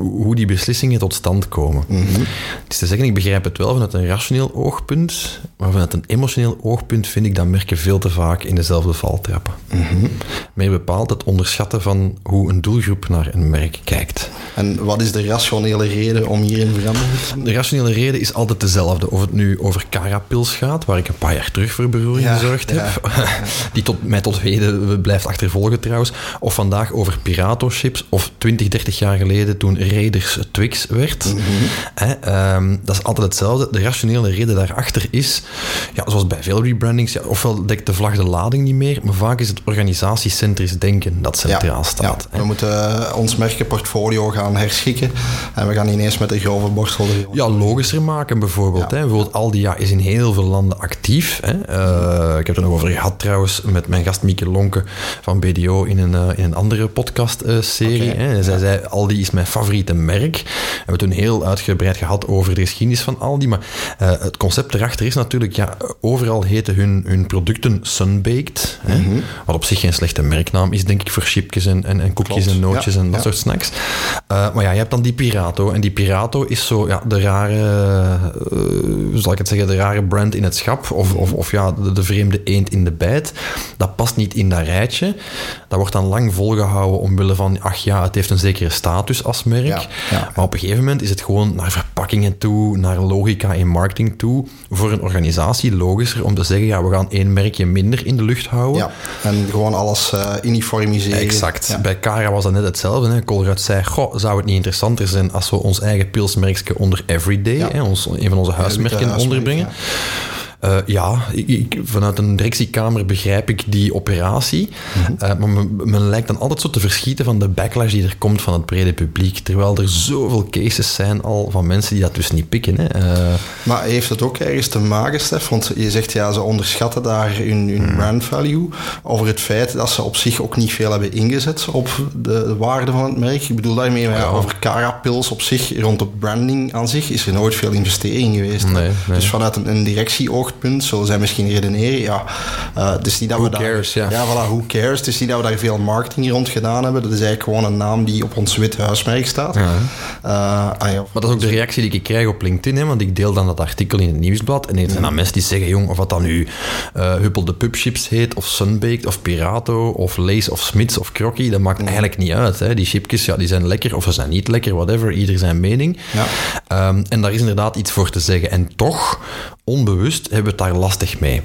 hoe die beslissingen tot stand komen. Mm Het is te zeggen, ik begrijp het wel vanuit een rationeel oogpunt, maar vanuit een emotioneel oogpunt vind ik dat merken veel te vaak in dezelfde val trappen. Mm Meer bepaald het onderschatten van hoe een doelgroep naar een merk kijkt. En wat is de rationele reden om hierin verandering? De rationele reden is altijd dezelfde. Of het nu over Carapils gaat, waar ik een paar jaar terug voor beroering gezorgd heb, die tot, mij tot heden blijft achtervolgen trouwens, of vandaag over Pirato chips, of 20, 30 jaar geleden toen Raiders Twix werd. Mm dat is altijd hetzelfde. De rationele reden daarachter is, ja, zoals bij veel rebrandings, ja, ofwel dekt de vlag de lading niet meer, maar vaak is het organisatiecentrisch denken dat centraal staat. we moeten eh, ons merkenportfolio gaan herschikken en we gaan ineens met de grove borstel Ja, logischer maken bijvoorbeeld. Hè. Bijvoorbeeld Aldia is in heel veel landen actief. Hè. Uh, ik heb er nog over gehad trouwens met mijn gast Mieke Lonke van BDO in een, uh, in een andere podcastserie. Uh, Zij zei, Aldi is mijn favoriete merk. We hebben toen heel uitgebreid gehad over de geschiedenis van Aldi, maar het concept erachter is natuurlijk, ja, overal heten hun, hun producten Sunbaked, hè, mhm. wat op zich geen slechte merknaam is, denk ik, voor chipjes en, en, en koekjes en nootjes en dat soort snacks. Maar ja, je hebt dan die Pirato, en die Pirato is zo ja, de rare, uh, zal ik het zeggen, de rare brand in het schap, of, of, of ja, de, de, vreemde eend in de bijt. Dat past niet in dat rijtje. Dat wordt dan lang volgehouden omwille van, ach ja, het heeft een zekere status als merk. Maar op een gegeven moment is het gewoon naar verpakkingen toe, naar logica in marketing toe, voor een organisatie logischer om te zeggen, ja, we gaan één merkje minder in de lucht houden. Ja, en gewoon alles uh, uniformiseren. Exact. Bij Cara was dat net hetzelfde. Hè. Colruyt zei, goh, zou het niet interessanter zijn als we ons eigen pilsmerkje onder Everyday, hè, ons, een van onze huismerken, onderbrengen? Uh, ja, ik, vanuit een directiekamer begrijp ik die operatie. Mhm. uh, maar men, men, lijkt dan altijd zo te verschieten van de backlash die er komt van het brede publiek. Terwijl er zoveel cases zijn al van mensen die dat dus niet pikken. Hè. Uh, maar heeft het ook ergens te maken, Stef? Want je zegt ja, ze onderschatten daar hun, hun mhm. brand value. Over het feit dat ze op zich ook niet veel hebben ingezet op de, de waarde van het merk. Ik bedoel daarmee, ja. over Carapils op zich, rond de branding aan zich, is er nooit veel investering geweest. Nee, nee. Dus vanuit een, een directieoog zullen zij misschien redeneren. Ja, uh, het is niet dat who we cares, daar, ja. voilà, who cares. Het is niet dat we daar veel marketing rond gedaan hebben. Dat is eigenlijk gewoon een naam die op ons wit huismerk staat. Ja. Uh, ah, ja, maar dat is ook de reactie die ik krijg op LinkedIn, hè, want ik deel dan dat artikel in het nieuwsblad. En er zijn dan mensen die zeggen, jong, of wat dan nu uh, Huppel de Pubchips heet, of Sunbaked, of Pirato, of Lace, of Smits, of Crocky, dat maakt eigenlijk niet uit. Hè. Die chipjes, ja, die zijn lekker, of ze zijn niet lekker, whatever, ieder zijn mening. Ja. Um, en daar is inderdaad iets voor te zeggen. En toch, onbewust, hebben we het daar lastig mee.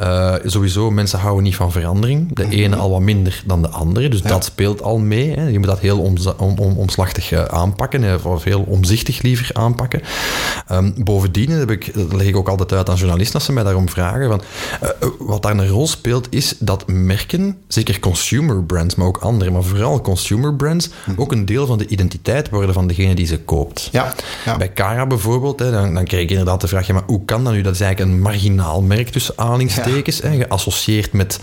Uh, sowieso, mensen houden niet van verandering. De mhm. ene al wat minder dan de andere. Dus dat speelt al mee. Hè. Je moet dat heel om, om, om, omslachtig uh, aanpakken. Of heel omzichtig liever aanpakken. Um, bovendien heb ik, dat leg ik ook altijd uit aan journalisten als ze mij daarom vragen. Van, uh, wat daar een rol speelt, is dat merken, zeker consumer brands, maar ook andere, maar vooral consumer brands, mhm. ook een deel van de identiteit worden van degene die ze koopt. Ja, ja. Bij Cara bijvoorbeeld, hè, dan, dan krijg ik inderdaad de vraag, ja, maar hoe kan dat nu? Dat is eigenlijk een marginaal merk tussen aanhalingstekens, ja. geassocieerd met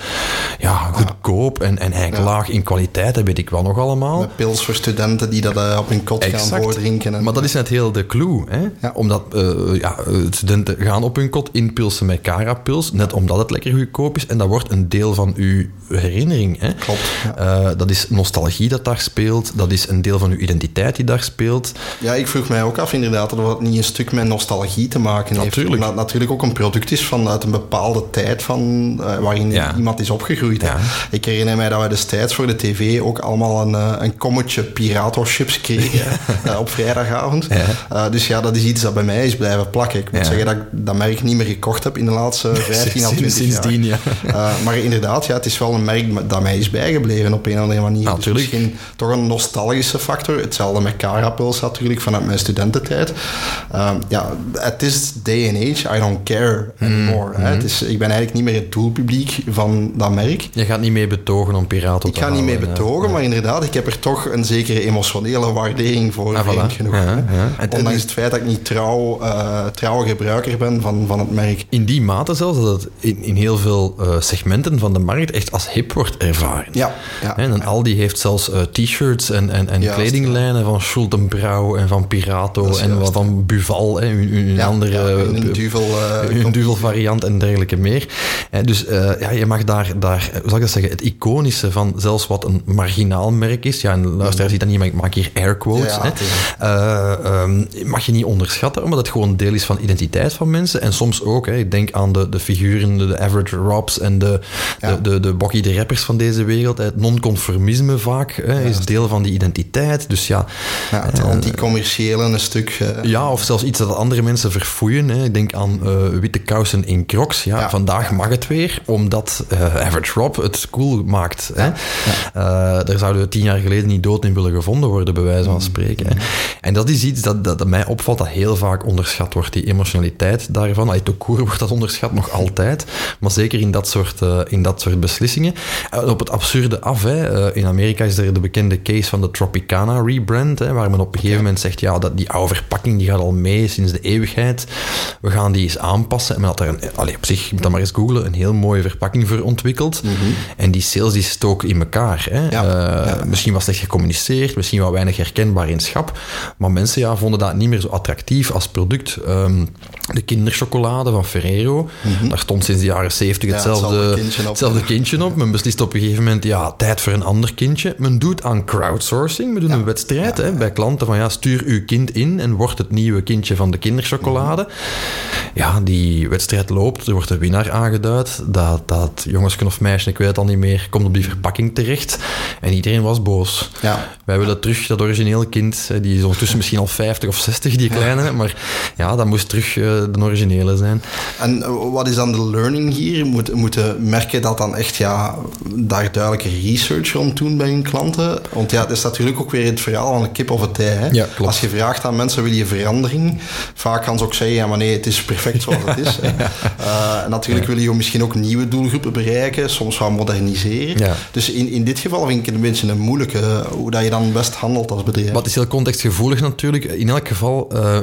ja, goedkoop en, en eigenlijk laag in kwaliteit, dat weet ik wel nog allemaal. Met pils voor studenten die dat uh, op hun kot gaan voordrinken. En... Maar dat is net heel de clue, hè? omdat uh, ja, studenten gaan op hun kot inpilsen met Cara-pils, net omdat het lekker goedkoop is en dat wordt een deel van uw herinnering. Hè? Klopt. Uh, dat is nostalgie dat daar speelt, dat is een deel van uw identiteit die daar speelt. Ja, ik vroeg mij ook af inderdaad dat niet een stuk met nostalgie te maken heeft. Natuurlijk. Het natuurlijk ook een product is vanuit een bepaalde tijd van, uh, waarin iemand is opgegroeid. Ja. Ik herinner mij dat we destijds voor de tv ook allemaal een, uh, een kommetje Pirato-chips kregen uh, op vrijdagavond. dus ja, dat is iets dat bij mij is blijven plakken. Ik moet zeggen dat ik dat merk niet meer gekocht heb in de laatste 15 à 20 Sindsdien, jaar. Ja. maar inderdaad, ja, het is wel een merk dat mij is bijgebleven op een of andere manier. Natuurlijk. Dus misschien toch een nostalgische factor. Hetzelfde met Carapils natuurlijk vanuit mijn studententijd. ja, het is day and age. I don't care anymore. Mm, Het is, ik ben eigenlijk niet meer het doelpubliek van dat merk. Je gaat niet mee betogen om Pirato te Ik ga niet mee betogen, maar inderdaad, ik heb er toch een zekere emotionele waardering voor, ah, voilà. genoeg. Ja, ja. Ondanks het feit dat ik niet trouw, uh, trouwe gebruiker ben van, van het merk. In die mate zelfs dat het in, in heel veel uh, segmenten van de markt echt als hip wordt ervaren. Ja. ja en Aldi heeft zelfs uh, t-shirts en, en, en kledinglijnen van Schultenbrouw en van Pirato en wat van Buval, hè, hun, hun andere... duvel een duvel variant en dergelijke meer. dus ja, je mag daar, daar, hoe zal ik dat zeggen, het iconische van zelfs wat een marginaal merk is, ja, een luisteraar ziet dat niet, maar ik maak hier air quotes, ehm, mag je niet onderschatten, omdat het gewoon deel is van identiteit van mensen. En soms ook, hè, ik denk aan de, de figuren, de Average Robs en de, de, de, de Boggy de rappers van deze wereld. Het non-conformisme vaak hè, is deel van die identiteit. Dus ja... ja het anticommerciële een stuk... Uh, ja, of zelfs iets dat andere mensen verfoeien. Hè. Ik denk aan uh, witte kousen in crocs. Ja, ja vandaag mag het weer, omdat Average Rob het cool maakt. Hè. daar zouden we tien jaar geleden niet dood in willen gevonden worden, bij wijze van mm. spreken. Hè. En dat is iets dat, dat, dat, mij opvalt, dat heel vaak onderschat wordt, die emotionaliteit daarvan. Allee, Tokoer wordt dat onderschat nog altijd, maar zeker in dat soort, in dat soort beslissingen. op het absurde af, hè. in Amerika is er de bekende case van de Tropicana rebrand, hè, waar men op een gegeven moment zegt, ja, dat die oude verpakking die gaat al mee sinds de eeuwigheid. We gaan die eens aanpassen. En men had er een, allee, op zich, je moet dat maar eens googlen, een heel mooie verpakking voor ontwikkeld. Mhm. En die sales die stoken in elkaar. Hè. Uh, misschien was slecht gecommuniceerd, misschien wat weinig herkenbaar in schap. Maar mensen ja, vonden dat niet meer zo attractief als product. Um, de kinderchocolade van Ferrero, mm daar stond sinds de jaren 70 hetzelfde, hetzelfde, kindje, op. hetzelfde kindje op. Men beslist op een gegeven moment, ja, tijd voor een ander kindje. Men doet aan crowdsourcing, men doet een wedstrijd hè, bij klanten van, ja, stuur uw kind in en wordt het nieuwe kindje van de kinderchocolade. Ja, die wedstrijd loopt, er wordt een winnaar aangeduid. Dat, dat jongensje of meisje, ik weet het al niet meer, komt op die verpakking terecht. En iedereen was boos. Ja. Wij willen terug dat originele kind, die is ondertussen misschien al 50 of 60, die kleine, maar ja, dat moest terug uh, de originele zijn. En eh, wat is dan de learning hier? Moet, moeten merken dat dan echt ja, daar duidelijke research rond doen bij hun klanten? Want ja, het is natuurlijk ook weer het verhaal van de kip of het ei. Hè? Ja. Als je vraagt aan mensen, wil je verandering? Vaak gaan ze ook zeggen, ja maar nee, het is perfect zoals het is. uh, natuurlijk wil je misschien ook nieuwe doelgroepen bereiken, soms wel moderniseren. Dus in, in dit geval vind ik het een beetje een moeilijke, hoe dat je dan best handelt als bedrijf. Wat is heel contextgevoelig natuurlijk. In elk geval, uh,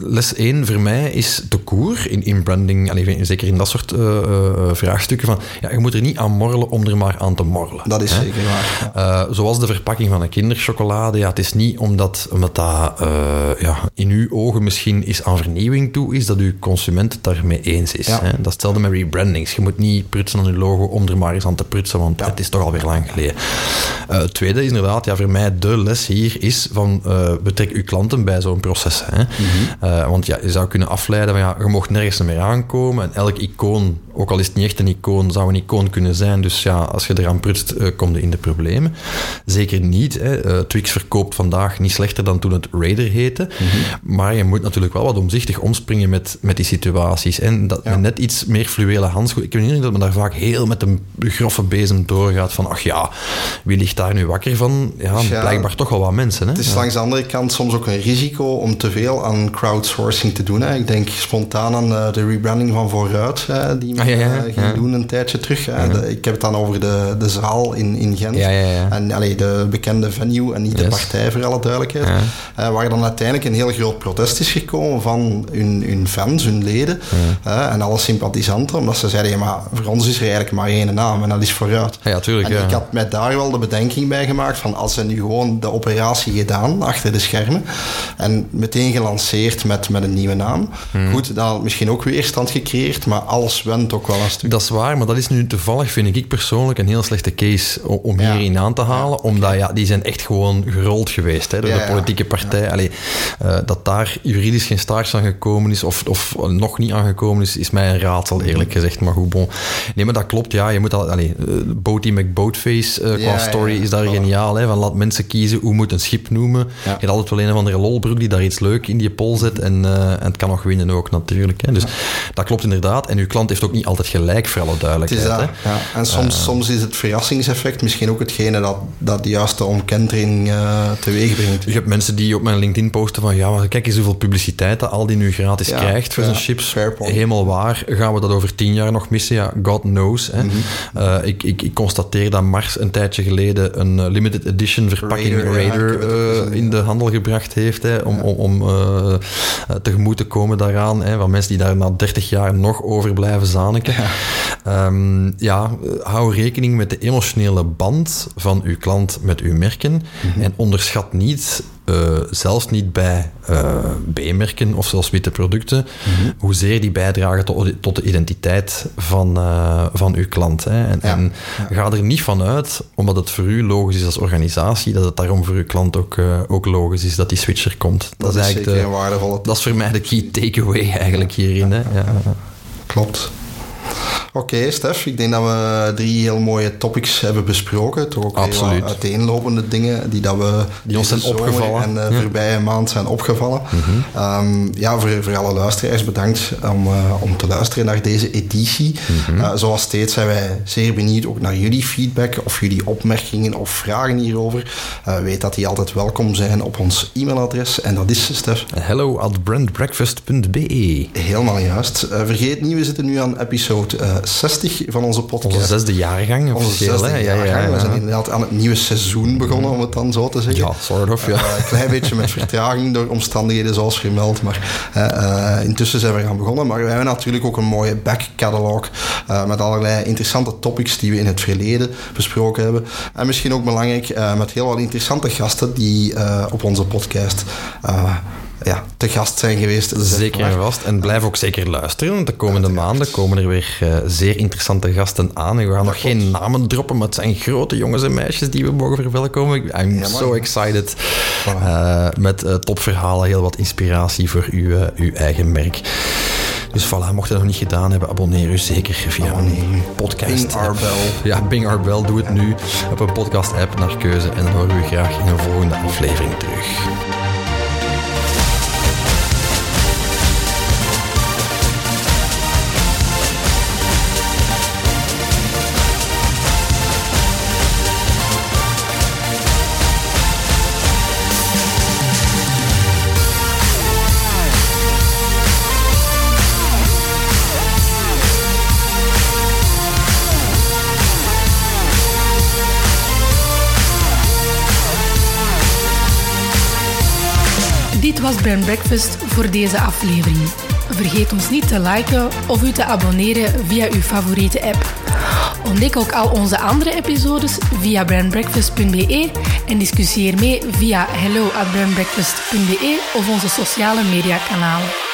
les 1 voor mij is de koer in, in branding, zeker in dat soort vraagstukken van, ja, je moet er niet aan morrelen om er maar aan te morrelen. Dat is zeker waar. zoals de verpakking van een kinderchocolade, ja, het is niet omdat, omdat dat ja, in uw ogen misschien is aan vernieuwing toe is, dat uw consument het daarmee eens is. Hè? Dat is hetzelfde met rebrandings. Je moet niet prutsen aan je logo om er maar eens aan te prutsen, want het is toch alweer lang geleden. het tweede is inderdaad, ja, voor mij de les hier is van betrek uw klanten bij zo'n proces. Hè? Mhm. want ja, je zou kunnen afleiden van ja, je mocht nergens meer aankomen en elk icoon, ook al is het niet echt een icoon, zou een icoon kunnen zijn. Dus ja, als je eraan prutst, kom je in de problemen. Zeker niet. Hè. Twix verkoopt vandaag niet slechter dan toen het Raider heette. Mhm. Maar je moet natuurlijk wel wat omzichtig omspringen met, met die situaties. En dat ja. net iets meer fluwele handschoen. Ik weet niet dat men daar vaak heel met een grove bezem doorgaat van ach ja, wie ligt daar nu wakker van? Ja, blijkbaar toch wel wat mensen. Hè. Het is langs de andere kant soms ook een risico om te veel aan crowdsourcing te doen. Hè. Ik denk spontaan aan uh, de rebranding van Vooruit, uh, die men ah, ja, uh, ging doen een tijdje terug. -huh. ik heb het dan over de, de zaal in, in Gent. En allee, de bekende venue en niet yes. de partij, voor alle duidelijkheid. waar dan uiteindelijk een heel groot protest is gekomen van hun, hun fans, hun leden en alle sympathisanten. Omdat ze zeiden, ja, maar voor ons is er eigenlijk maar één naam en dat is Vooruit. Ja, tuurlijk, en ik had mij daar wel de bedenking bij gemaakt van als ze nu gewoon de operatie gedaan achter de schermen en meteen gelanceerd met, met een nieuwe naam. Hmm. Goed, dan had misschien ook weerstand gecreëerd, maar alles went ook wel een stuk. Dat is waar, maar dat is nu toevallig, vind ik persoonlijk, een heel slechte case om ja. hierin aan te halen. Omdat ja, die zijn echt gewoon gerold geweest hè, door de politieke partij. Allee, uh, dat daar juridisch geen staart aan gekomen is, of, of nog niet aangekomen is, is mij een raadsel, eerlijk gezegd. Maar goed, bon. Nee, maar dat klopt, ja. Je moet al, allee, uh, Boaty McBoatface uh, qua story is daar geniaal. Hè, van laat mensen kiezen hoe moet een schip noemen. Je hebt altijd wel een of andere lolbroek die daar iets leuk in die pol zet en, en het kan nog winnen ook natuurlijk. Hè. Dus dat klopt inderdaad. En uw klant heeft ook niet altijd gelijk, voor alle duidelijkheid. Het is dat. En soms, uh, soms is het verrassingseffect misschien ook hetgene dat, dat de juiste omkentering uh, teweeg brengt. Je hebt mensen die op mijn LinkedIn posten van ja, maar kijk eens hoeveel publiciteit dat al die nu gratis krijgt voor zijn chips. Helemaal waar. Gaan we dat over tien jaar nog missen? Ja, God knows. Hè. Mm -hmm. uh, ik, ik, ik constateer dat Mars een tijdje geleden een limited edition verpakking Raider, Raider in de handel gebracht heeft hè, om, om, om tegemoet te komen daaraan. Hè, van mensen die daar na 30 jaar nog over blijven zaniken. Ja. Um, ja, hou rekening met de emotionele band van uw klant met uw merken. Mm -hmm. En onderschat niet uh, zelfs niet bij uh, B-merken of zelfs witte producten, mm-hmm. hoezeer die bijdragen tot, tot de identiteit van, uh, van uw klant. Hè. En, ja. en ja. ga er niet van uit, omdat het voor u logisch is als organisatie, dat het daarom voor uw klant ook, ook logisch is dat die switcher komt. Dat, dat is, eigenlijk de. Dat is voor mij de key takeaway eigenlijk hierin. Hè. Ja. Klopt. Oké, okay, Stef, ik denk dat we drie heel mooie topics hebben besproken. Toch ook Absoluut. uiteenlopende dingen die, dat we die ons zijn opgevallen en de ja. voorbije maand zijn opgevallen. Mm -hmm. um, ja, voor, voor alle luisteraars bedankt om, uh, om te luisteren naar deze editie. Mm -hmm. uh, zoals steeds zijn wij zeer benieuwd ook naar jullie feedback of jullie opmerkingen of vragen hierover. Uh, weet dat die altijd welkom zijn op ons e-mailadres en dat is, Stef. Hello at brandbreakfast.be Helemaal juist. vergeet niet, we zitten nu aan episode 60 van onze podcast. Onze zesde jaargang, Onze zesde hè? jaargang. Ja, ja, ja. We zijn inderdaad aan het nieuwe seizoen begonnen, om het dan zo te zeggen. Ja, sort of, ja. Uh, een klein beetje met vertraging door omstandigheden zoals vermeld, maar uh, intussen zijn we gaan begonnen. Maar we hebben natuurlijk ook een mooie back catalog uh, met allerlei interessante topics die we in het verleden besproken hebben. En misschien ook belangrijk, met heel wat interessante gasten die op onze podcast ja, te gast zijn geweest. Zeker en vast. En blijf ook zeker luisteren, want de komende maanden komen er weer uh, zeer interessante gasten aan. En we gaan nog geen namen droppen, maar het zijn grote jongens en meisjes die we mogen verwelkomen. I'm ja, so excited. Voilà. Uh, met uh, topverhalen, heel wat inspiratie voor uw, uw eigen merk. Dus voilà, mocht je dat nog niet gedaan hebben, abonneer u zeker via een podcast. Bing our bell. Ja, Bing our bell. Doe het nu op een podcast-app naar keuze. En dan horen we u graag in een volgende aflevering terug. Brand Breakfast voor deze aflevering. Vergeet ons niet te liken of u te abonneren via uw favoriete app. Ontdek ook al onze andere episodes via brandbreakfast.be en discussieer mee via hello@brandbreakfast.be of onze sociale mediakanalen.